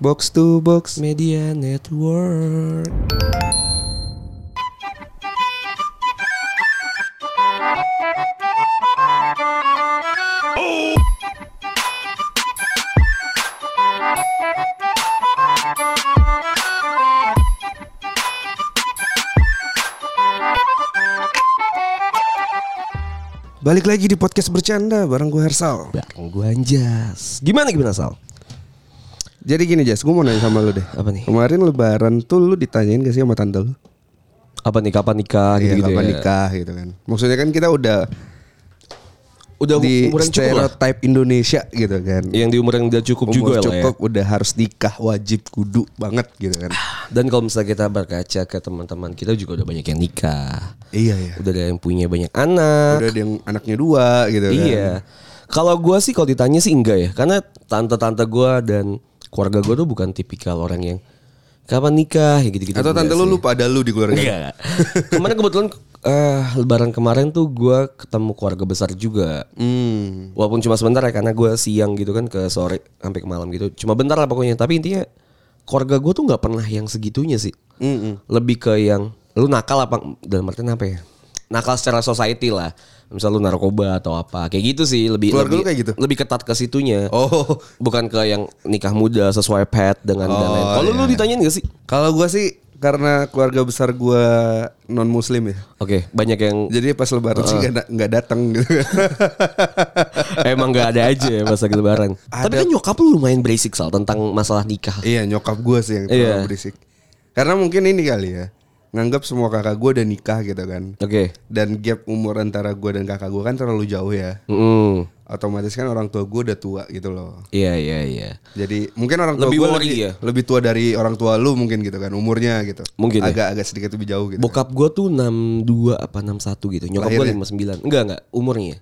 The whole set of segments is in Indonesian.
Box to box. Media Network. Balik lagi di podcast bercanda bareng gue Hersal. Bareng gua Anjas. Gimana gimana Sal? Jadi gini Jas, gue mau nanya sama lu deh. Apa nih? Kemarin lebaran tuh lu ditanyain gak sih sama tante lu? Apa nih kapan nikah Iya, gitu, kapan ya? nikah gitu kan. Maksudnya kan kita udah Udah di umuran cukup lah. stereotype Indonesia gitu kan. Yang di umur yang udah cukup Umur juga lah ya. cukup udah harus nikah wajib kudu banget gitu kan. Dan kalau misalnya kita berkaca ke teman-teman kita juga udah banyak yang nikah. iya iya. Udah ada yang punya banyak anak. Udah ada yang anaknya dua gitu kan. Iya. Kalau gua sih kalau ditanya sih enggak ya, karena tante-tante gua dan keluarga gua tuh bukan tipikal orang yang kapan nikah ya gitu-gitu. Atau tante lu lupa ada lu di keluarga. Enggak. Kemarin kebetulan eh, lebaran kemarin tuh gua ketemu keluarga besar juga. Hmm. Walaupun cuma sebentar ya karena gua siang gitu kan ke sore sampai ke malam gitu. Cuma bentar lah pokoknya. Tapi intinya keluarga gua tuh nggak pernah yang segitunya sih. Mm-mm. Lebih ke yang lu nakal apa dalam artian apa ya? Nakal secara society lah. Misal lu narkoba atau apa. Kayak gitu sih lebih Keluarga lu lebih, kayak gitu? lebih ketat ke situnya. Oh, Bukan ke yang nikah muda sesuai pet dengan dan Oh, lain. Kalau lu iya. ditanyain gak sih? kalau gua sih karena keluarga besar gua non muslim ya. Oke, banyak yang Jadi pas lebaran sih nggak nggak datang gitu. Emang gak ada aja ya pas lagi lebaran. Tapi kan nyokap lu lumayan basic soal tentang masalah nikah. iya nyokap gua sih yang terlalu Iya. berisik. Karena mungkin ini kali ya. Nganggap semua kakak gua udah nikah gitu kan. Oke. Dan gap umur antara gua dan kakak gua kan terlalu jauh ya. Mm. Otomatis kan orang tua gua udah tua gitu loh. Iya iya iya. Jadi mungkin orang tua Lebih gua worry lebih, ya? lebih tua dari orang tua lu mungkin gitu kan umurnya gitu. Mungkin ya? agak agak sedikit lebih jauh gitu. Bokap gue tuh 62 apa 61 gitu. Nyokap gue Lahirnya? 59. Enggak enggak, umurnya.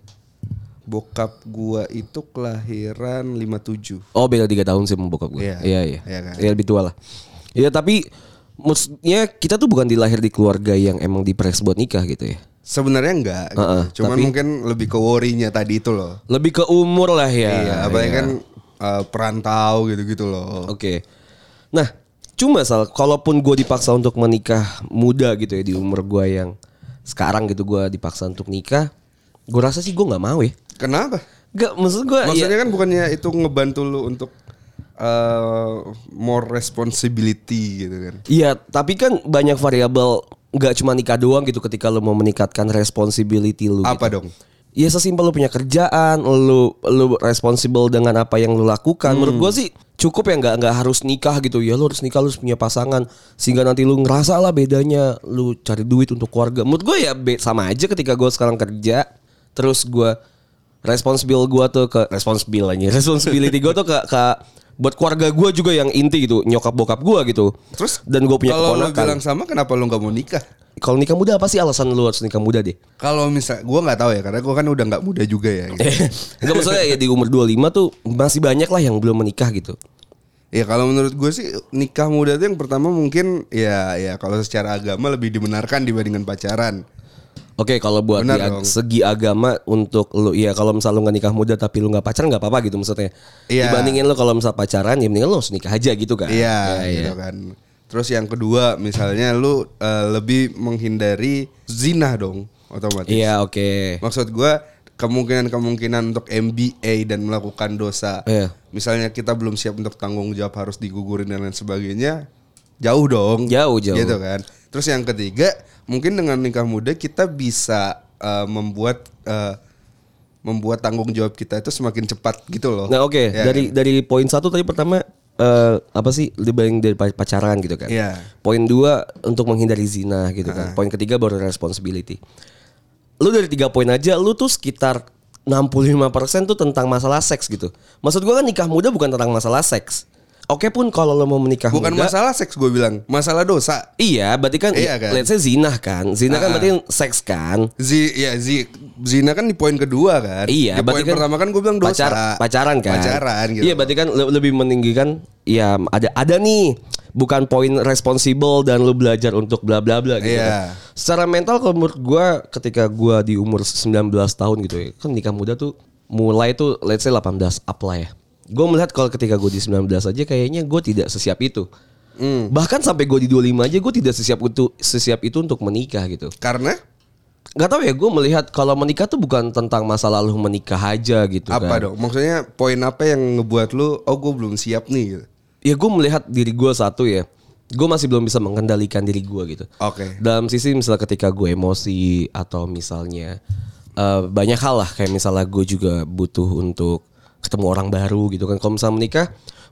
Bokap gua itu kelahiran 57. Oh, beda 3 tahun sih sama bokap gue. Iya. Iya iya. Kan? Iya lebih tua lah. Iya tapi maksudnya kita tuh bukan dilahir di keluarga yang emang dipres buat nikah gitu ya. Sebenarnya enggak gitu. Heeh, Cuman tapi- mungkin lebih ke worry-nya tadi itu loh. Lebih ke umur lah ya. iya, apalagi Iya. kan uh, perantau gitu-gitu loh. Oke. Nah, cuma sal, kalaupun gue dipaksa untuk menikah muda gitu ya di umur gue yang sekarang gitu gue dipaksa untuk nikah, gue rasa sih gue nggak mau ya. Kenapa? Gak, maksud gue Maksudnya kan bukannya itu ngebantu lu untuk uh, more responsibility gitu kan. Iya, tapi kan banyak variabel nggak cuma nikah doang gitu ketika lu mau meningkatkan responsibility lu. Apa gitu. dong? Ya sesimpel lu punya kerjaan, lu lu responsible dengan apa yang lu lakukan. Menurut gua sih cukup ya nggak nggak harus nikah gitu ya. Lu harus nikah lu harus punya pasangan sehingga nanti lu ngerasa lah bedanya lu cari duit untuk keluarga. Menurut gua ya sama aja ketika gua sekarang kerja terus gua responsible gua tuh ke responsible aja. Responsibility gua tuh ke, ke buat keluarga gua juga yang inti gitu, nyokap bokap gua gitu. Terus dan gue punya Kalau keponakan. bilang sama kenapa lu nggak mau nikah? Kalau nikah muda apa sih alasan lu harus nikah muda deh? Kalau misal gua nggak tahu ya karena gua kan udah nggak muda juga ya. Gitu. Enggak maksudnya ya di umur 25 tuh masih banyak lah yang belum menikah gitu. Ya kalau menurut gue sih nikah muda itu yang pertama mungkin ya ya kalau secara agama lebih dibenarkan dibandingkan pacaran. Oke, kalau buat Benar di ag- dong. segi agama untuk lu ya kalau misal lu nggak nikah muda tapi lu nggak pacaran nggak apa-apa gitu maksudnya. Iya. Dibandingin lu kalau misal pacaran ya mendingan lu harus nikah aja gitu kan. Iya, Ya, gitu iya. kan. Terus yang kedua misalnya lu eh, lebih menghindari zina dong otomatis. Iya, oke. Maksud gua kemungkinan-kemungkinan untuk MBA dan melakukan dosa. Iya. Misalnya kita belum siap untuk tanggung jawab harus digugurin dan lain sebagainya. Jauh dong. Jauh, jauh. Gitu kan. Terus yang ketiga, mungkin dengan nikah muda kita bisa eh, membuat eh, membuat tanggung jawab kita itu semakin cepat gitu loh. Nah, oke, Ya dari dari poin satu tadi pertama eh, apa sih dibanding dari pa- pacaran gitu kan. Iya. Poin dua untuk menghindari zina gitu kan. Poin ketiga baru responsibility. Lu dari tiga poin aja lu tuh sekitar 65% tuh tentang masalah seks gitu. Maksud gua kan nikah muda bukan tentang masalah seks. Oke pun kalau lo mau menikah Bukan muda masalah seks gue bilang, masalah dosa. Iya, berarti kan, Iya kan? let's say zina kan. Zina kan Ah. berarti seks kan. Zi, ya zi, zina kan di poin kedua kan. Iya, di berarti poin kan pertama kan gue bilang dosa. pacar- pacaran kan. Pacaran gitu. Iya, berarti kan le- lebih meninggikan ya ada ada nih bukan poin responsible dan lu belajar untuk bla bla bla gitu. Iya. kan. Secara mental kalau menurut gua ketika gua di umur 19 tahun gitu ya, kan nikah muda tuh mulai tuh let's say 18 up lah ya. Gue melihat kalau ketika gue di 19 aja kayaknya gue tidak sesiap itu. Hmm. Bahkan sampai gue di 25 aja gue tidak sesiap untuk sesiap itu untuk menikah gitu. Karena Gak tau ya gue melihat kalau menikah tuh bukan tentang masa lalu menikah aja gitu apa kan. dong? Maksudnya poin apa yang ngebuat lu oh gue belum siap nih gitu. Ya gue melihat diri gue satu ya. Gue masih belum bisa mengendalikan diri gue gitu. Oke. Dalam sisi misalnya ketika gue emosi atau misalnya eh, banyak hal lah kayak misalnya gue juga butuh untuk ketemu orang baru gitu kan. Kalau misalnya menikah,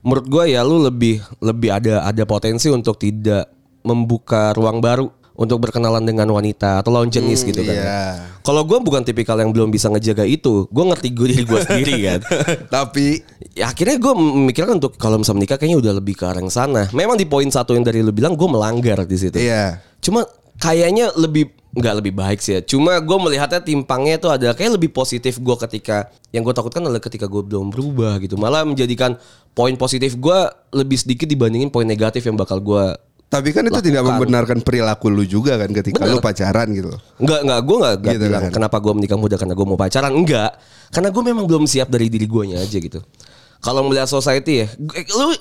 menurut gue ya lu lebih lebih ada ada potensi untuk tidak membuka ruang baru untuk berkenalan dengan wanita atau lawan jenis gitu kan. ya. iya. Kalau gue bukan tipikal yang belum bisa ngejaga itu, gue ngerti gue diri gue sendiri kan. Tapi Ya akhirnya gue memikirkan untuk kalau misalnya menikah kayaknya udah lebih ke arah yang sana. Memang di poin satu yang dari lu bilang gue melanggar di situ. iya. Cuma kayaknya lebih nggak lebih baik sih ya. Cuma gue melihatnya timpangnya itu ada kayak lebih positif gue ketika yang gue takutkan adalah ketika gue belum berubah gitu. Malah menjadikan poin positif gue lebih sedikit dibandingin poin negatif yang bakal gue Tapi kan itu tidak membenarkan perilaku lu juga kan ketika Bener. lu pacaran gitu. Enggak, enggak, gue enggak, enggak Gitu bilang kan. kenapa gue menikah muda karena gue mau pacaran, enggak. Karena gue memang belum siap dari diri guanya aja gitu. Kalau melihat society ya, gue- lu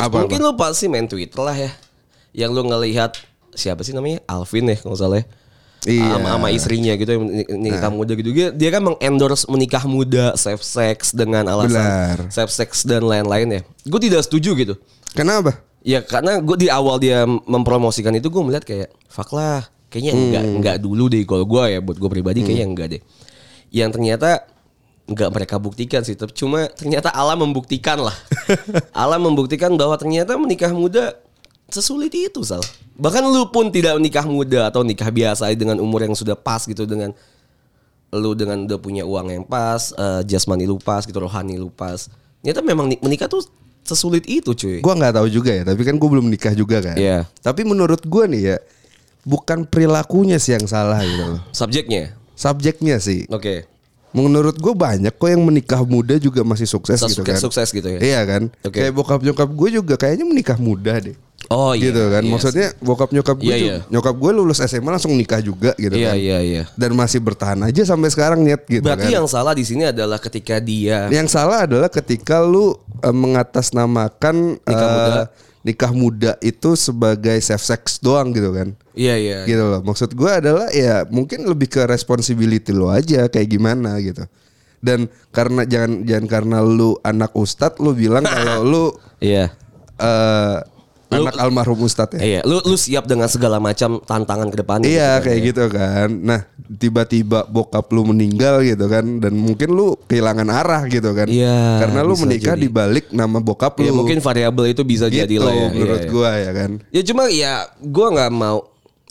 Apa, mungkin lu pasti main Twitter lah ya. Yang lu ngelihat siapa sih namanya? Alvin ya kalau nggak salah ya. Iya. Sama, sama istrinya gitu yang nikah muda gitu. Dia, dia kan mengendorse menikah muda, safe sex dengan alasan Benar. safe sex dan lain-lain ya. Gue tidak setuju gitu. Kenapa? Ya karena gue di awal dia mempromosikan itu gue melihat kayak fuck lah kayaknya enggak enggak dulu deh kalau gue ya buat gue pribadi kayaknya enggak deh. Yang ternyata enggak mereka buktikan sih, tapi cuma ternyata alam membuktikan lah. alam membuktikan bahwa ternyata menikah muda sesulit itu sal. Bahkan lu pun tidak menikah muda atau nikah biasa dengan umur yang sudah pas gitu dengan lu dengan udah punya uang yang pas, eh, jasmani lu pas gitu, rohani lu pas. Ternyata memang ni- menikah tuh sesulit itu cuy. Gua nggak tahu juga ya, tapi kan gue belum nikah juga kan. Iya. Tapi menurut gua nih ya, bukan perilakunya sih yang salah gitu loh. Subjeknya. Subjeknya sih. Oke. Menurut gue banyak kok yang menikah muda juga masih sukses Sukses- gitu kan. sukses gitu ya? Iya kan. Oke. Kayak bokap nyokap gue juga kayaknya menikah muda deh. Oh iya. gitu kan. iya Maksudnya bokap nyokap gue Iya, juga- iya. nyokap gue lulus SMA langsung nikah juga gitu Iya kan. iya iya. Dan masih bertahan aja sampai sekarang niat gitu Berarti kan. yang salah di sini adalah ketika dia Yang salah adalah ketika lu eh, mengatasnamakan Nikah eh, muda. Nikah muda itu sebagai safe sex doang gitu kan. Iya iya. Gitu loh. Maksud gue adalah ya mungkin lebih ke responsibility lo aja kayak gimana gitu. Dan karena jangan jangan karena lu anak ustadz lu bilang kalau lu Iya. eh anak almarhum ustadz ya. Iya, lu lu siap dengan segala macam tantangan ke depannya. Iya gitu kan, kayak ya. gitu kan. Nah tiba-tiba bokap lu meninggal gitu kan dan mungkin lu kehilangan arah gitu kan. Iya, Karena lu menikah jadi. di balik nama bokap lu. Ya mungkin variabel itu bisa gitu jadi lah ya. menurut Iya, iya. gua ya kan. Ya cuma ya gue nggak mau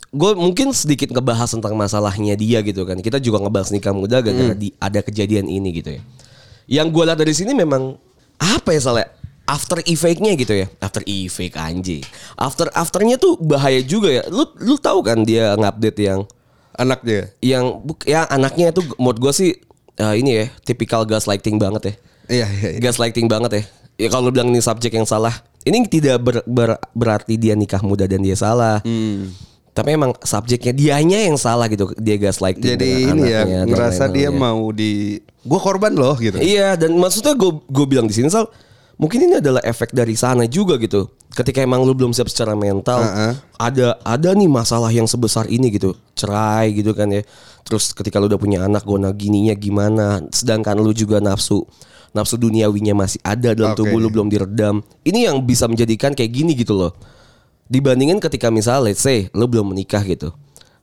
gue mungkin sedikit ngebahas tentang masalahnya dia gitu kan. Kita juga ngebahas nikah muda gara-gara Hmm. di- ada kejadian ini gitu ya. Yang gue lihat dari sini memang apa ya salah after effect-nya gitu ya. After effect anjing. After afternya tuh bahaya juga ya. Lu lu tahu kan dia ngupdate yang Anaknya. yang buk- ya anaknya tuh menurut gue sih eh, ini ya tipikal gaslighting banget ya. Iya iya. iya. Gaslighting banget ya. Ya kalau lu bilang ini subjek yang salah, ini tidak ber- ber- berarti dia nikah muda dan dia salah. Hmm. Tapi emang subjeknya dianya yang salah gitu. Dia gaslighting. Jadi dengan ini ya ngerasa dia lain-lainnya. mau di gua korban loh gitu. Iya dan maksudnya gue gue bilang di sini Sal, mungkin ini adalah efek dari sana juga gitu. Ketika emang lu belum siap secara mental, Heeh. ada ada nih masalah yang sebesar ini gitu, cerai gitu kan ya. Terus ketika lu udah punya anak, gona gininya gimana? Sedangkan lu juga nafsu nafsu duniawinya masih ada dalam Oke. tubuh lu belum diredam. Ini yang bisa menjadikan kayak gini gitu loh. Dibandingin ketika misal let's say lu belum menikah gitu.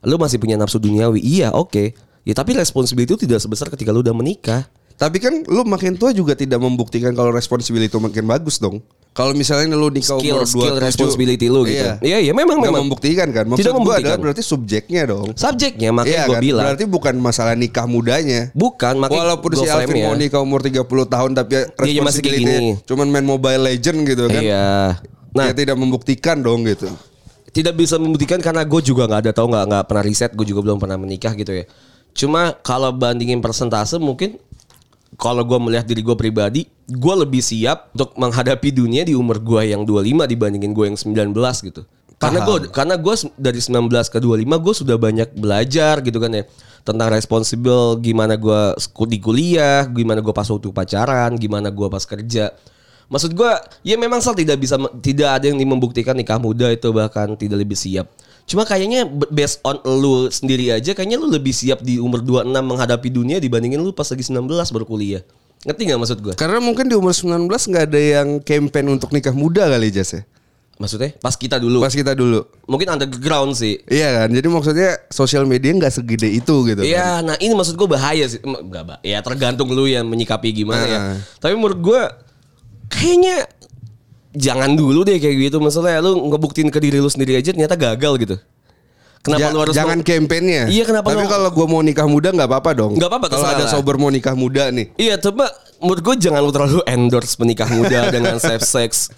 Lu masih punya nafsu duniawi. Iya, oke. Ya tapi responsibility itu tidak sebesar ketika lu udah menikah. Tapi kan lu makin tua juga tidak membuktikan kalau responsibility itu makin bagus dong. Kalau misalnya lu nikah skill umur 27 skill responsibility lu gitu. Iya. Iya iya memang Nggak memang membuktikan kan. Maksud Tidak gua membuktikan. adalah berarti subjeknya dong. subjeknya makanya Iya gue kan? bilang. Berarti bukan masalah nikah mudanya. bukan makanya Walaupun gua si Alvin frame-nya. mau nikah umur 30 tahun tapi Dia masih kayak responsibility gini. cuman main Mobile Legend gitu kan. Iya. Nah, ya tidak membuktikan dong gitu. tidak bisa membuktikan karena gue juga nggak ada tahu nggak nggak pernah riset gue juga belum pernah menikah gitu ya cuma kalau bandingin persentase mungkin kalau gue melihat diri gue pribadi gue lebih siap untuk menghadapi dunia di umur gue yang 25 dibandingin gue yang 19 gitu. Karena gue karena gue dari 19 ke 25 gue sudah banyak belajar gitu kan ya tentang responsible gimana gue di kuliah gimana gue pas waktu pacaran gimana gue pas kerja. Maksud gue, ya memang Sal tidak bisa, tidak ada yang membuktikan nikah muda itu bahkan tidak lebih siap. Cuma kayaknya based on lu sendiri aja, kayaknya lu lebih siap di umur 26 menghadapi dunia dibandingin lu pas lagi 19 baru kuliah. Ngerti gak maksud gue? Karena mungkin di umur 19 nggak ada yang campaign untuk nikah muda kali Jas ya. Maksudnya pas kita dulu. Pas kita dulu. Mungkin underground sih. Iya kan. Jadi maksudnya sosial media nggak segede itu gitu. kan. Iya, nah ini maksud gue bahaya sih. Bah. Ya tergantung lu yang menyikapi gimana ya. Nah. Tapi menurut gue kayaknya jangan dulu deh kayak gitu. Maksudnya lu ngebuktiin ke diri lu sendiri aja ternyata gagal gitu. Kenapa Ja- lu harus jangan campaignnya. Iya, kenapa Tapi lu- kalau gua mau nikah muda nggak apa-apa dong. Nggak apa-apa, Kalau ada sober mau nikah muda nih. Iya, coba menurut gue jangan lu terlalu endorse menikah muda dengan safe sex.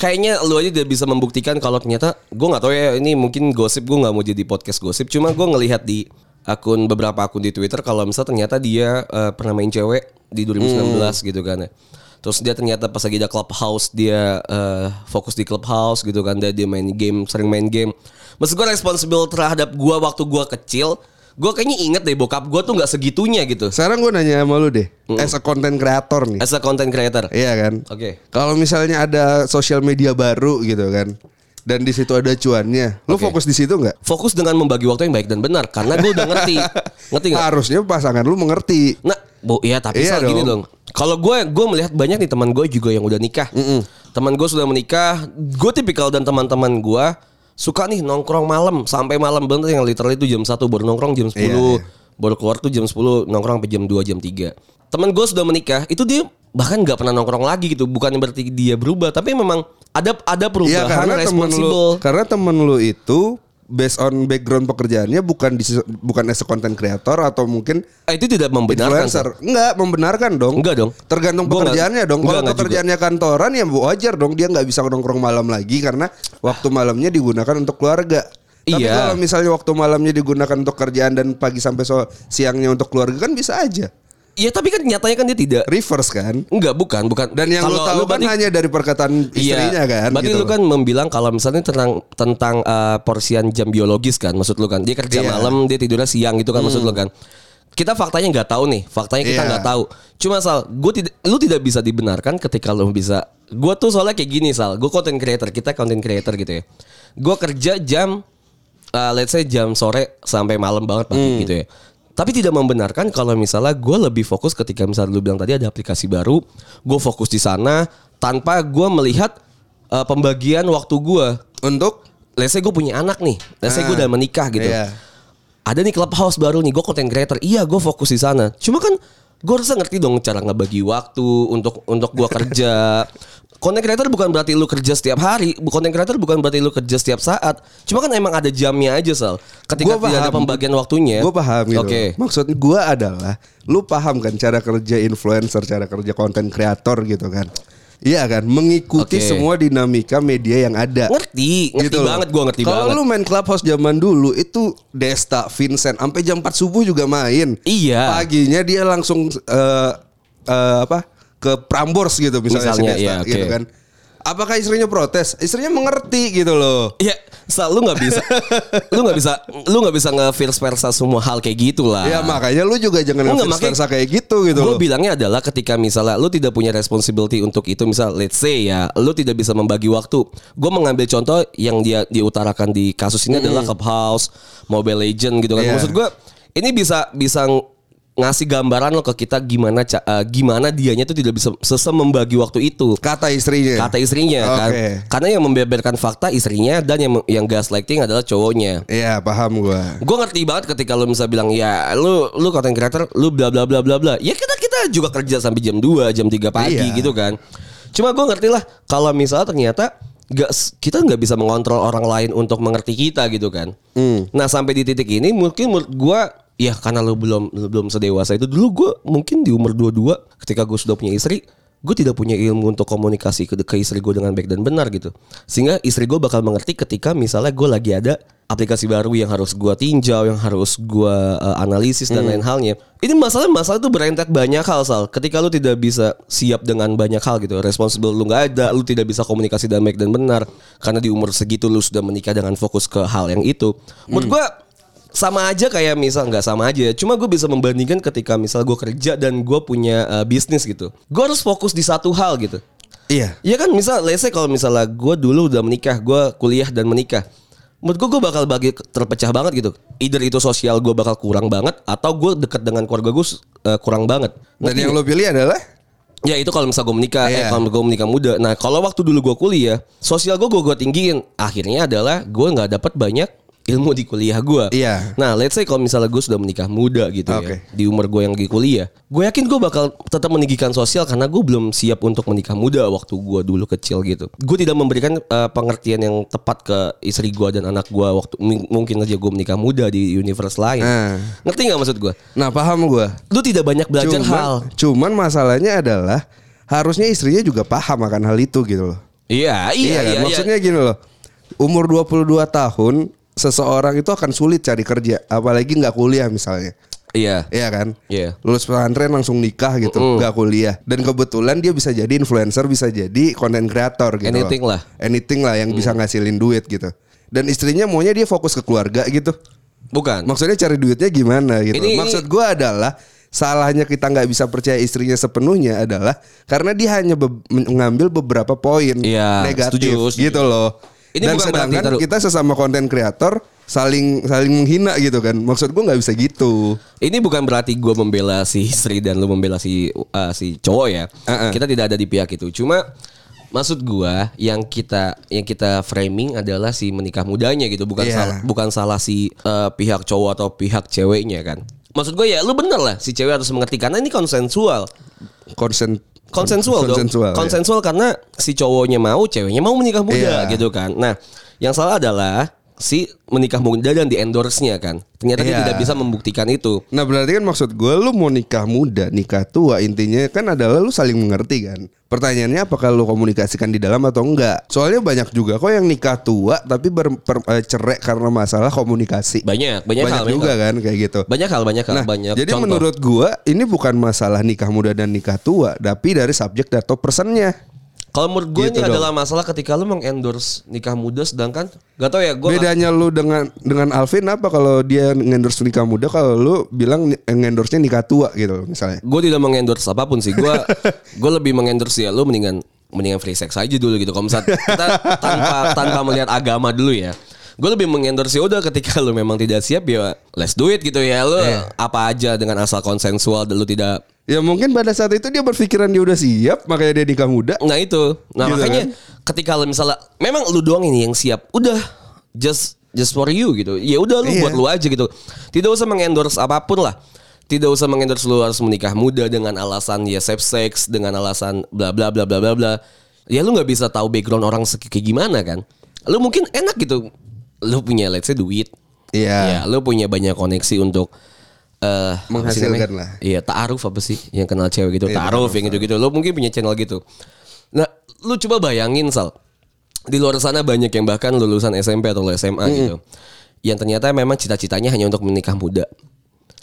Kayaknya lu aja tidak bisa membuktikan kalau ternyata gue nggak tahu ya ini mungkin gosip gue nggak mau jadi podcast gosip. Cuma gue ngelihat di akun beberapa akun di Twitter kalau misalnya ternyata dia eh, pernah main cewek di 2019 gitu kan ya. Terus dia ternyata pas lagi ada clubhouse dia eh, fokus di clubhouse gitu kan dia, dia main game sering main game. Maksud gue responsible terhadap gue waktu gue kecil. Gue kayaknya inget deh bokap gue tuh nggak segitunya gitu. Sekarang gue nanya sama lu deh, as a content creator nih. As a content creator. Iya kan? Oke. Kalau misalnya ada sosial media baru gitu kan. Dan di situ ada cuannya. Lu Oke. fokus di situ nggak? fokus dengan membagi waktu yang baik dan benar karena gue udah ngerti ngerti nggak Harusnya pasangan lu mengerti. nah bu ya tapi Iya soal gini dong. Kalau gue gue melihat banyak nih teman gue juga yang udah nikah. Teman gue sudah menikah. Gue tipikal dan teman-teman gue suka nih nongkrong malam sampai malam. Banget yang literally itu jam 1 baru nongkrong jam 10 Iya, iya. baru keluar tuh jam 10 nongkrong sampai jam 2 jam 3 teman gue sudah menikah itu dia bahkan nggak pernah nongkrong lagi gitu. Bukan berarti dia berubah tapi memang ada ada Iya perubahan karena temen lu, karena temen lu itu based on background pekerjaannya bukan di bukan as a content creator atau mungkin Eh, itu tidak membenarkan influencer. Enggak, membenarkan dong. Enggak dong. Tergantung Gua pekerjaannya dong. enggak, Kalau pekerjaannya kantoran ya wajar dong dia nggak bisa nongkrong malam lagi karena waktu malamnya digunakan untuk keluarga. Tapi Iya. kalau misalnya waktu malamnya digunakan untuk kerjaan dan pagi sampai so siangnya untuk keluarga kan bisa aja. Iya tapi kan nyatanya kan dia tidak Reverse kan? Enggak, bukan, bukan. Dan yang lu Kalau tahu kan berarti- hanya dari perkataan istrinya iya, kan Berarti gitu. lu kan membilang kalau misalnya tentang tentang eh, porsian jam biologis kan, maksud lu kan. Dia kerja Iya. Hmm. malam, dia tidurnya siang gitu kan maksud lu kan. Kita faktanya nggak tahu nih, faktanya kita Iya. nggak tahu. Cuma sal, gue tidak, lu tidak bisa dibenarkan ketika lu bisa. Gue tuh soalnya kayak gini sal, gue content creator, kita content creator gitu ya. Gue kerja jam, eh, let's say jam sore sampai malam banget pagi Hmm. gitu ya. Tapi tidak membenarkan kalau misalnya gue lebih fokus ketika misalnya lu bilang tadi ada aplikasi baru, gue fokus di sana tanpa gue melihat eh, pembagian waktu gue. Untuk Let's say gue punya anak nih, let's say gue Ah, udah menikah gitu. iya. Ada nih clubhouse baru nih, gue content creator. Iya, gue fokus di sana. Cuma kan gue harusnya ngerti dong cara ngebagi waktu untuk untuk gue kerja. Content creator bukan berarti lu kerja setiap hari. Content creator bukan berarti lu kerja setiap saat. Cuma kan emang ada jamnya aja sal. Ketika Gua tidak ada paham. pembagian waktunya. Gue paham gitu. Oke. Maksud gue adalah lu paham kan cara kerja influencer, cara kerja konten kreator gitu kan. Iya kan, mengikuti Oke. semua dinamika media yang ada. Ngerti, ngerti Gitu banget gue ngerti Kalau banget. lu main clubhouse zaman dulu itu Desta, Vincent sampai jam 4 subuh juga main. Iya. Paginya dia langsung eh eh, apa? Ke Prambors gitu misalnya, si Misalnya, Desta iya, gitu kan. Apakah istrinya protes? Istrinya mengerti gitu loh. Iya, Sal, lu nggak bisa, lu nggak bisa, lu nggak bisa nge-vice versa semua hal kayak gitu lah. Ya makanya lu juga jangan Enggak, nge makanya- versa kayak gitu gitu loh. bilangnya adalah ketika misalnya lu tidak punya responsibility untuk itu, misal let's say ya, lu tidak bisa membagi waktu. Gue mengambil contoh yang dia diutarakan di kasus ini adalah Clubhouse, Mobile Legend gitu kan. Iya. Maksud gue ini bisa bisa ngasih gambaran lo ke kita gimana eh, gimana dianya tuh tidak bisa sesem membagi waktu itu. Kata istrinya. Kata istrinya kan. Oke. Karena yang membeberkan fakta istrinya dan yang yang gaslighting adalah cowoknya. Iya paham gua. Gue ngerti banget ketika lu bisa bilang ya lu lu content creator lu bla bla bla bla bla. Ya kita kita juga kerja sampai jam 2, jam 3 pagi Iya. gitu kan. Cuma gue ngerti lah kalau misalnya ternyata gak, kita nggak bisa mengontrol orang lain untuk mengerti kita gitu kan. Hmm. Nah sampai di titik ini mungkin menurut gue ya karena lu belum lu belum sedewasa itu. Dulu gue mungkin di umur 22 ketika gue sudah punya istri gue tidak punya ilmu untuk komunikasi ke, ke istri gue dengan baik dan benar gitu. Sehingga istri gue bakal mengerti ketika misalnya gue lagi ada aplikasi baru yang harus gue tinjau yang harus gue uh, analisis dan lain halnya. Ini masalah masalah itu berentet banyak hal sal. Ketika lu tidak bisa siap dengan banyak hal gitu. Responsible lu nggak ada lu tidak bisa komunikasi dengan baik dan benar. Karena di umur segitu lu sudah menikah dengan fokus ke hal yang itu. Menurut gue sama aja kayak misal nggak sama aja cuma gue bisa membandingkan ketika misal gue kerja dan gue punya uh, bisnis gitu gue harus fokus di satu hal gitu Iya. Iya kan misal say kalau misalnya gue dulu udah menikah, gue kuliah dan menikah. Menurut gue gue bakal bagi terpecah banget gitu. Either itu sosial gue bakal kurang banget atau gue deket dengan keluarga gue uh, kurang banget. Dan Ngerti yang lo pilih adalah Ya itu kalau misal gue menikah, eh, Iya. kalau gue menikah muda. Nah kalau waktu dulu gue kuliah, sosial gue gue tinggiin. Akhirnya adalah gue nggak dapat banyak ilmu di kuliah gue. Iya. Nah let's say kalau misalnya gue sudah menikah muda gitu Oke. ya, di umur gue yang lagi kuliah, gue yakin gue bakal tetap meninggikan sosial karena gue belum siap untuk menikah muda waktu gue dulu kecil gitu. Gue tidak memberikan eh, pengertian yang tepat ke istri gue dan anak gue waktu mungkin aja gue menikah muda di universe lain. Nah. Ngerti nggak maksud gue? Nah paham gue Lu tidak banyak belajar hal. cuman masalahnya adalah Harusnya istrinya juga paham akan hal itu gitu loh Iya, iya, kan? iya. Maksudnya gini loh Umur 22 tahun Seseorang itu akan sulit cari kerja Apalagi nggak kuliah misalnya Iya. Iya kan Iya. Lulus pesantren langsung nikah gitu nggak kuliah Dan kebetulan dia bisa jadi influencer Bisa jadi content creator gitu Anything loh. lah. Anything lah yang bisa ngasilin duit gitu Dan istrinya maunya dia fokus ke keluarga gitu Bukan. Maksudnya cari duitnya gimana gitu. Ini- Maksud gue adalah salahnya kita nggak bisa percaya istrinya sepenuhnya adalah karena dia hanya be- mengambil beberapa poin Iya, negatif setuju, setuju. gitu loh. Ini Dan bukan berarti sedangkan taruh- kita sesama konten kreator saling saling menghina gitu kan. Maksud gue nggak bisa gitu. Ini bukan berarti gue membela si istri dan lu membela si uh, si cowok ya. Uh-uh. Kita tidak ada di pihak itu. Cuma maksud gua yang kita yang kita framing adalah si menikah mudanya gitu, bukan Iya. salah bukan salah si uh, pihak cowok atau pihak ceweknya kan. Maksud gue ya lu bener lah si cewek harus mengerti karena ini konsensual. Konsen Konsensual, dong. konsensual, ya. Konsensual karena si cowoknya mau, ceweknya mau menikah muda Iya. gitu kan. Nah, yang salah adalah si menikah muda dan di endorse-nya kan. Ternyata dia Iya. tidak bisa membuktikan itu. Nah berarti kan maksud gue lu mau nikah muda, nikah tua intinya kan adalah lu saling mengerti kan. Pertanyaannya apakah lu komunikasikan di dalam atau enggak? Soalnya banyak juga kok yang nikah tua tapi bercerai karena masalah komunikasi. Banyak, banyak, Banyak hal, banyak juga hal. kan kayak gitu. Banyak hal, banyak hal, Nah, banyak jadi contoh. menurut gua ini bukan masalah nikah muda dan nikah tua, tapi dari subjek atau personnya. Kalau menurut gue Gitu ini dong. adalah masalah ketika lu mengendorse nikah muda sedangkan gak tau ya gue Bedanya lu dengan dengan Alvin apa kalau dia ngendorse nikah muda kalau lu bilang ngendorse-nya nikah tua gitu misalnya. gue tidak mengendorse apa pun sih. Gue gue lebih mengendorse ya lu mendingan mendingan free sex aja dulu gitu. Kalau misalnya kita tanpa tanpa melihat agama dulu ya. Gue lebih mengendorse ya udah ketika lu memang tidak siap ya let's do it gitu ya. Lu Iya. apa aja dengan asal konsensual dan lu tidak Ya mungkin pada saat itu dia berpikiran dia udah siap makanya dia nikah muda. Nah itu. Nah Gitu makanya kan? ketika lu misalnya memang lu doang ini yang siap, udah just just for you gitu. Ya udah lu Iya. buat lu aja gitu. Tidak usah mengendorse apa pun lah. Tidak usah mengendorse lu harus menikah muda dengan alasan ya safe sex, dengan alasan bla bla bla bla bla bla. Ya lu nggak bisa tahu background orang kayak gimana kan. Lu mungkin enak gitu. Lu punya let's say duit. Iya. Ya, lu punya banyak koneksi untuk eh sih Menghasilkan lah. Iya, ta'aruf apa sih yang kenal cewek gitu? Iya, ta'aruf yang gitu-gitu. Lo mungkin punya channel gitu. Nah, lu coba bayangin Sal. Di luar sana banyak yang bahkan lulusan SMP atau SMA gitu. Yang ternyata memang cita-citanya hanya untuk menikah muda.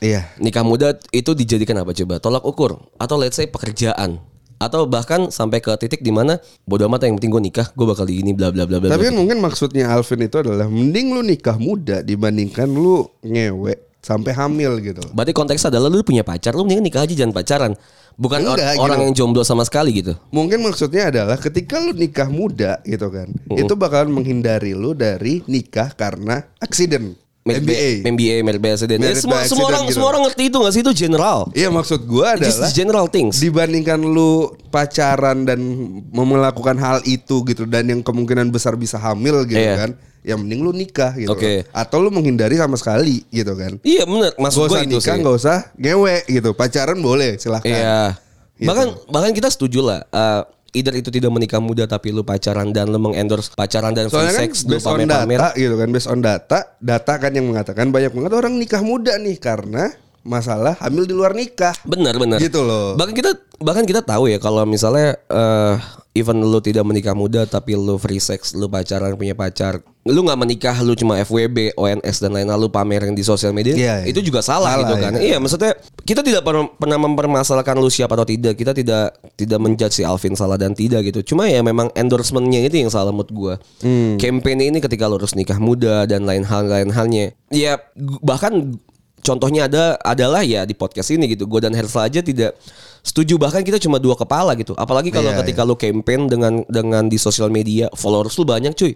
Iya. Nikah muda itu dijadikan apa coba? Tolak ukur atau let's say pekerjaan. Atau bahkan sampai ke titik di mana bodo amat yang penting gue nikah, gue bakal di ini bla bla bla bla. Tapi kan mungkin maksudnya Alvin itu adalah mending lu nikah muda dibandingkan lu ngewe sampai hamil gitu. Berarti konteksnya adalah lu punya pacar, lu mending nikah aja jangan pacaran. Bukan or- Enggak, orang gitu. yang jomblo sama sekali gitu. Mungkin maksudnya adalah ketika lu nikah muda gitu kan, itu bakalan menghindari lu dari nikah karena aksiden. MBA. MBA, merit by accident. Ya, semua, by semua orang gitu. semua orang ngerti itu gak sih itu general. Iya maksud gua This adalah general things. dibandingkan lu pacaran dan melakukan hal itu gitu dan yang kemungkinan besar bisa hamil gitu Iya. kan, ya mending lu nikah gitu. Oke. Atau lu menghindari sama sekali gitu kan. Iya bener, maksud gue itu nikah, sih. gak usah ngewe gitu. Pacaran boleh, silahkan. Iya. Gitu. Bahkan bahkan kita setuju lah. eh, either itu tidak menikah muda tapi lu pacaran dan lu mengendorse pacaran dan free Soalnya kan sex lu based on data gitu kan, based on data, data kan yang mengatakan banyak banget orang nikah muda nih karena masalah hamil di luar nikah. Benar benar. Gitu loh. Bahkan kita bahkan kita tahu ya kalau misalnya eh even lu tidak menikah muda tapi lu free sex, lu pacaran punya pacar, lu nggak menikah, lu cuma FWB, ONS dan lain-lain lu pamerin di sosial media, Iya, iya. itu juga salah, Salah, gitu kan. iya. Iya, maksudnya kita tidak pernah, pernah mempermasalahkan lu siapa atau tidak. Kita tidak tidak menjudge si Alvin salah dan tidak gitu. Cuma ya memang endorsementnya itu yang salah menurut gua. Hmm. Campaign ini ketika lu harus nikah muda dan lain hal lain halnya. Ya bahkan contohnya ada adalah ya di podcast ini gitu. Gue dan Hersal aja tidak setuju bahkan kita cuma dua kepala gitu. Apalagi kalau Iya, ketika lu campaign dengan dengan di sosial media followers lu banyak cuy.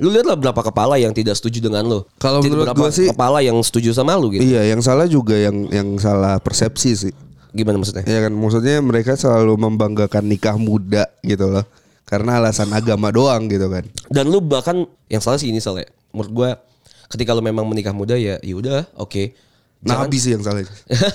Lu lihatlah berapa kepala yang tidak setuju dengan lu. Kalau menurut berapa gua sih- kepala yang setuju sama lu gitu. Iya, yang salah juga yang yang salah persepsi sih. Gimana maksudnya? Ya kan maksudnya mereka selalu membanggakan nikah muda gitu loh. Karena alasan agama doang gitu kan. Dan lu bahkan yang salah sih ini soalnya. Menurut gua ketika lu memang menikah muda ya ya udah oke. Jangan- Nabi sih yang salah.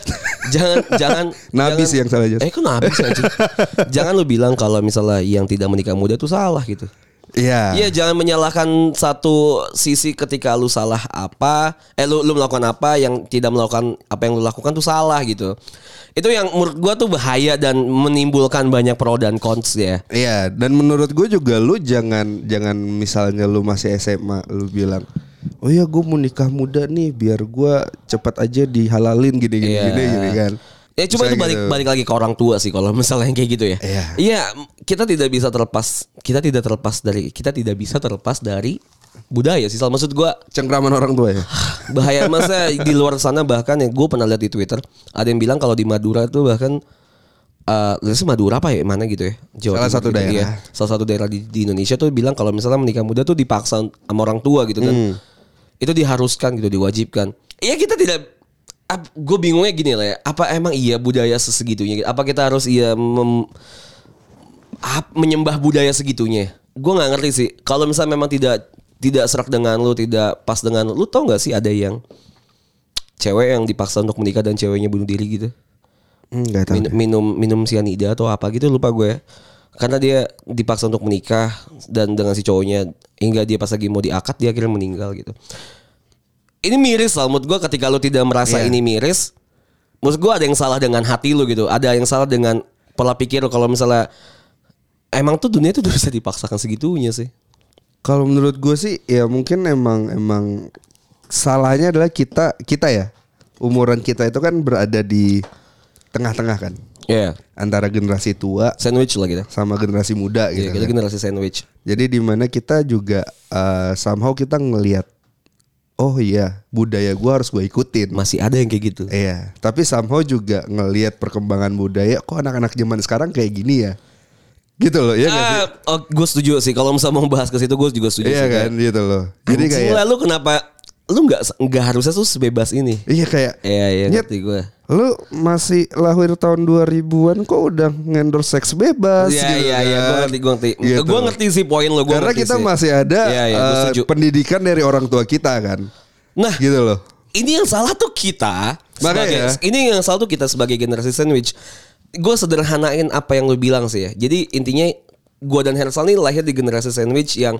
jangan jangan Nabi jangan- sih yang salah. Eh kok nabi sih? Jangan lu bilang kalau misalnya yang tidak menikah muda itu salah gitu. Iya. Iya jangan menyalahkan satu sisi ketika lu salah apa, eh lu lu melakukan apa yang tidak melakukan apa yang lu lakukan tuh salah gitu. Itu yang menurut gua tuh bahaya dan menimbulkan banyak pro dan cons ya. Iya, dan menurut gue juga lu jangan jangan misalnya lu masih SMA lu bilang, "Oh ya gue mau nikah muda nih biar gua cepat aja dihalalin gini gini Iya. gini, gini kan." Ya cuma Misalnya itu balik gitu. balik lagi ke orang tua sih kalau misalnya yang kayak gitu ya. Iya. Iya, kita tidak bisa terlepas kita tidak terlepas dari kita tidak bisa terlepas dari budaya sih. Maksud gua Cengkraman orang tua ya. bahaya masa di luar sana bahkan ya gue pernah lihat di Twitter ada yang bilang kalau di Madura tuh bahkan eh uh, Madura apa ya mana gitu ya Jawa Salah satu gitu, daerah. iya. salah satu daerah di, di Indonesia tuh bilang kalau misalnya menikah muda tuh dipaksa sama orang tua gitu kan Hmm. Itu diharuskan gitu diwajibkan. Iya kita tidak gue bingungnya gini lah ya. Apa emang iya budaya sesegitunya gitu? apa kita harus iya mem- ap- menyembah budaya segitunya? Gue nggak ngerti sih. Kalau misalnya memang tidak tidak serak dengan lu tidak pas dengan lu, lu tau nggak sih ada yang cewek yang dipaksa untuk menikah dan ceweknya bunuh diri gitu? Enggak tahu. Min- minum minum sianida atau apa gitu lupa gue karena dia dipaksa untuk menikah dan dengan si cowoknya hingga dia pas lagi mau diakad dia akhirnya meninggal gitu. Ini miris lah menurut gue ketika lu tidak merasa Iya. ini miris menurut gue ada yang salah dengan hati lu gitu. Ada yang salah dengan pola pikir lu. Kalau misalnya emang tuh dunia itu udah bisa dipaksakan segitunya sih. Kalau menurut gue sih ya mungkin emang emang salahnya adalah kita kita ya. Umuran kita itu kan berada di tengah-tengah kan ya antara generasi tua sandwich lah kita sama generasi muda Iya, gitu. kita kan. generasi sandwich Jadi di mana kita juga eh, somehow kita ngelihat oh iya budaya gua harus gue ikutin. masih ada yang kayak gitu Iya, tapi somehow juga ngelihat perkembangan budaya kok anak-anak zaman sekarang kayak gini ya. Gitu loh, ya sih? Ah, oh, gue setuju sih kalau misalnya mau bahas ke situ gue juga setuju Iya sih, kan, gitu loh. Jadi kayak lu kenapa lu nggak nggak harusnya tuh sebebas ini iya kayak Iya iya ngerti gue lu masih lahir tahun 2000-an kok udah ngendorse seks bebas Iya gitu iya iya kan. gue ngerti gue ngerti Gitu. Gue ngerti sih poin lo gua Karena kita sih. masih ada Iya iya gue eh, setuju pendidikan dari orang tua kita kan. Nah Gitu loh. ini yang salah tuh kita sebagai ini yang salah tuh kita sebagai generasi sandwich gue sederhanain apa yang lu bilang sih ya jadi intinya gue dan Hersal nih lahir di generasi sandwich yang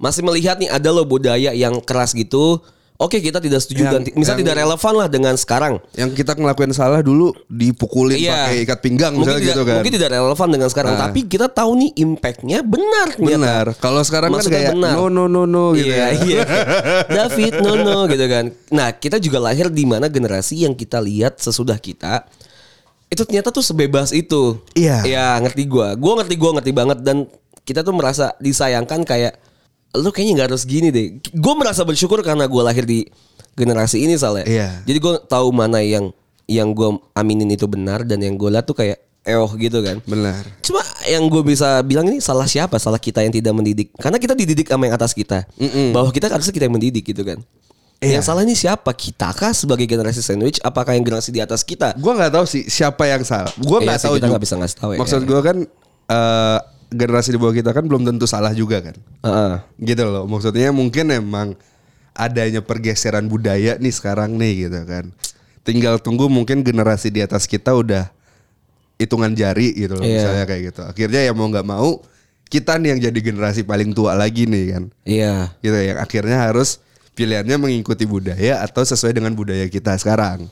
masih melihat nih ada loh budaya yang keras gitu oke kita tidak setuju Yang- dan misal yang- tidak relevan lah dengan sekarang Yang kita ngelakuin salah dulu dipukulin pakai ikat pinggang Iya. mungkin misalnya tidak, gitu kan. Mungkin tidak relevan dengan sekarang, Nah. tapi kita tahu nih impactnya benar. Benar. Kalau sekarang Maksudnya kan kayak benar. no no no no gitu iya, ya. iya. David, no no gitu kan. Nah, kita juga lahir di mana generasi yang kita lihat sesudah kita itu ternyata tuh sebebas itu. Iya. Ya, ngerti gua. Gua ngerti gua ngerti banget dan kita tuh merasa disayangkan kayak lu kayaknya nggak harus gini deh. Gue merasa bersyukur karena gua lahir di generasi ini soalnya. Iya. Jadi gue tahu mana yang yang gue aminin itu benar dan yang gue lihat tuh kayak eoh gitu kan. Benar. Cuma yang gue bisa bilang ini salah siapa? Salah kita yang tidak mendidik. Karena kita dididik sama yang atas kita. Bahwa kita harusnya kita yang mendidik gitu kan. Iya. Yang salah ini siapa? Kita kah sebagai generasi sandwich? Apakah yang generasi di atas kita? Gua nggak tahu sih siapa yang salah. Gua Iya nggak sih, tahu kita nggak bisa ngasih tahu ya. Maksud gua kan eh, generasi di bawah kita kan belum tentu salah juga kan. Heeh. Gitu loh. Maksudnya mungkin emang adanya pergeseran budaya nih sekarang nih gitu kan. Tinggal tunggu mungkin generasi di atas kita udah hitungan jari gitu loh Iya. misalnya kayak gitu. Akhirnya ya mau nggak mau kita nih yang jadi generasi paling tua lagi nih kan. Iya. Gitu yang akhirnya harus pilihannya mengikuti budaya atau sesuai dengan budaya kita sekarang.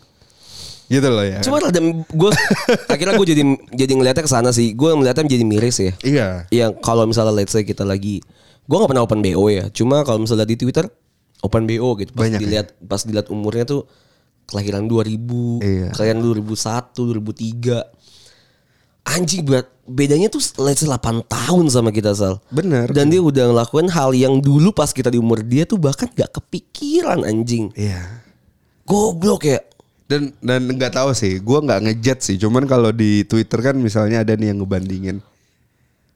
Gitu loh ya. Cuma ada gue akhirnya gue jadi jadi ngeliatnya ke sana sih. Gue ngeliatnya jadi miris ya. Iya. Yang kalau misalnya let's say kita lagi gue nggak pernah open BO ya. Cuma kalau misalnya di Twitter open BO gitu. Pas Banyak ya? dilihat pas dilihat umurnya tuh kelahiran 2000, Iya. kelahiran 2001, 2003. Anjing buat bedanya tuh let's say 8 tahun sama kita Sal. Bener. Dan dia udah ngelakuin hal yang dulu pas kita di umur dia tuh bahkan gak kepikiran anjing. Iya. Goblok ya. Dan dan nggak tahu sih, gua nggak ngejat sih. Cuman kalau di Twitter kan misalnya ada nih yang ngebandingin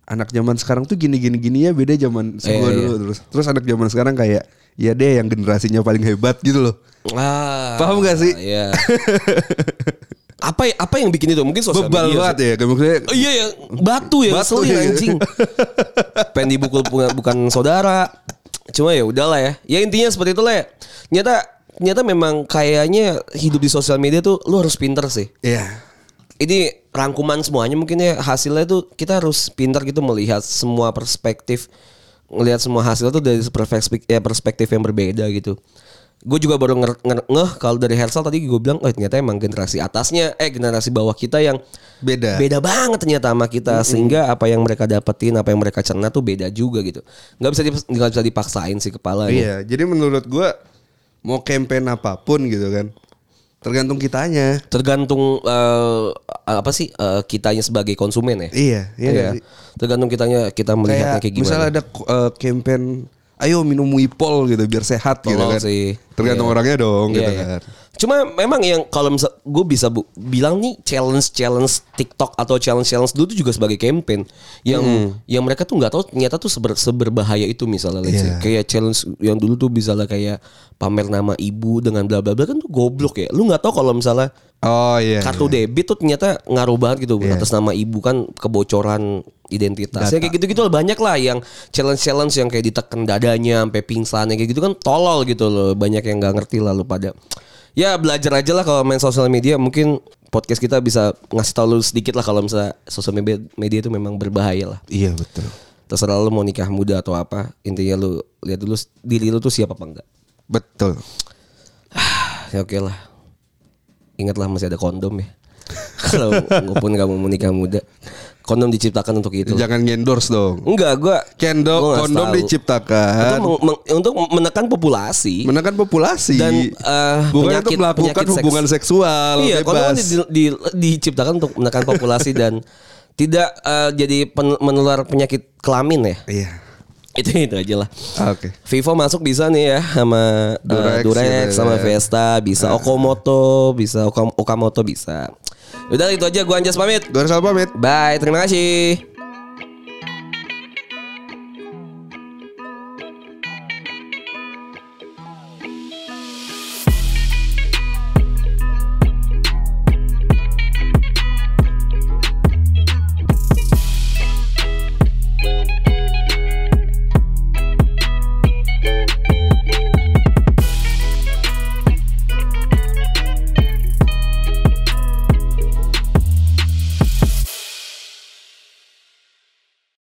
anak zaman sekarang tuh gini gini gini ya beda zaman gua iya. dulu terus terus anak zaman sekarang kayak ya deh yang generasinya paling hebat gitu loh. Ah, Paham gak sih? Iya. apa apa yang bikin itu? Mungkin sosial Bebal media banget ya, maksudnya Oh, iya ya, batu ya, Batu, iya. anjing. Pengen dibukul bukan, saudara. Cuma ya udahlah ya. Ya intinya seperti itulah ya. Ternyata ternyata memang kayaknya hidup di sosial media tuh lu harus pinter sih. Iya. Ini rangkuman semuanya mungkin ya hasilnya tuh kita harus pintar gitu melihat semua perspektif ngelihat semua hasil tuh dari perspektif ya perspektif yang berbeda gitu. Gue juga baru nger- nger- ngeh kalau dari Hersal tadi gue bilang oh ternyata emang generasi atasnya eh generasi bawah kita yang Beda. beda banget ternyata sama kita sehingga apa yang mereka dapetin apa yang mereka cerna tuh beda juga gitu nggak bisa dip- nggak bisa dipaksain sih kepalanya Iya, jadi menurut gua mau campaign apa pun gitu kan. Tergantung kitanya. tergantung eh, apa sih eh, kitanya sebagai konsumen ya Iya, iya sih? tergantung kitanya kita melihatnya Kayak, kayak, gimana misalnya ada uh, campaign ayo minum Wipol gitu biar sehat gitu Tolol kan. sih. Tergantung Iya. orangnya dong Iya, gitu iya. kan. Cuma memang yang kalau misal gue bisa bu- bilang nih challenge challenge TikTok atau challenge challenge dulu tuh juga sebagai campaign yang yang mereka tuh nggak tahu ternyata tuh seber, seberbahaya itu misalnya let's say. Iya. kayak challenge yang dulu tuh misalnya kayak pamer nama ibu dengan bla bla bla kan tuh goblok ya. Lu nggak tahu kalau misalnya Oh iya. kartu debit tuh ternyata ngaruh banget gitu atas nama ibu kan kebocoran identitas. Ya kayak gitu-gitu lah, banyak lah yang challenge-challenge yang kayak ditekan dadanya sampai pingsan ya kayak gitu kan tolol gitu loh. Banyak yang nggak ngerti lalu pada ya belajar aja lah kalau main sosial media mungkin podcast kita bisa ngasih tau lu sedikit lah kalau misalnya sosial media, media itu memang berbahaya lah. Iya betul. Terserah lu mau nikah muda atau apa, intinya lu lihat dulu diri lu tuh siapa apa enggak. Betul. Ya oke lah. Ingatlah masih ada kondom ya. Kalau walaupun kamu mau nikah muda, kondom diciptakan untuk itu. Jangan endorse dong. Enggak, gua Kendo, gua kondom tahu. diciptakan meng- meng- untuk menekan populasi. menekan populasi Dan, eh, bukan penyakit- untuk melakukan penyakit seks. hubungan seksual iya, kondom bebas. di- di- diciptakan untuk menekan populasi dan tidak eh, jadi pen- menular penyakit kelamin ya. Iya. Itu itu aja lah. Oke. Vivo masuk bisa nih ya sama eh, Durex Durex, gitu sama ya. Vesta, bisa Okamoto, bisa Okam- Okamoto bisa. Udah itu aja gua Anjas pamit. Gue harus pamit. Bye, terima kasih.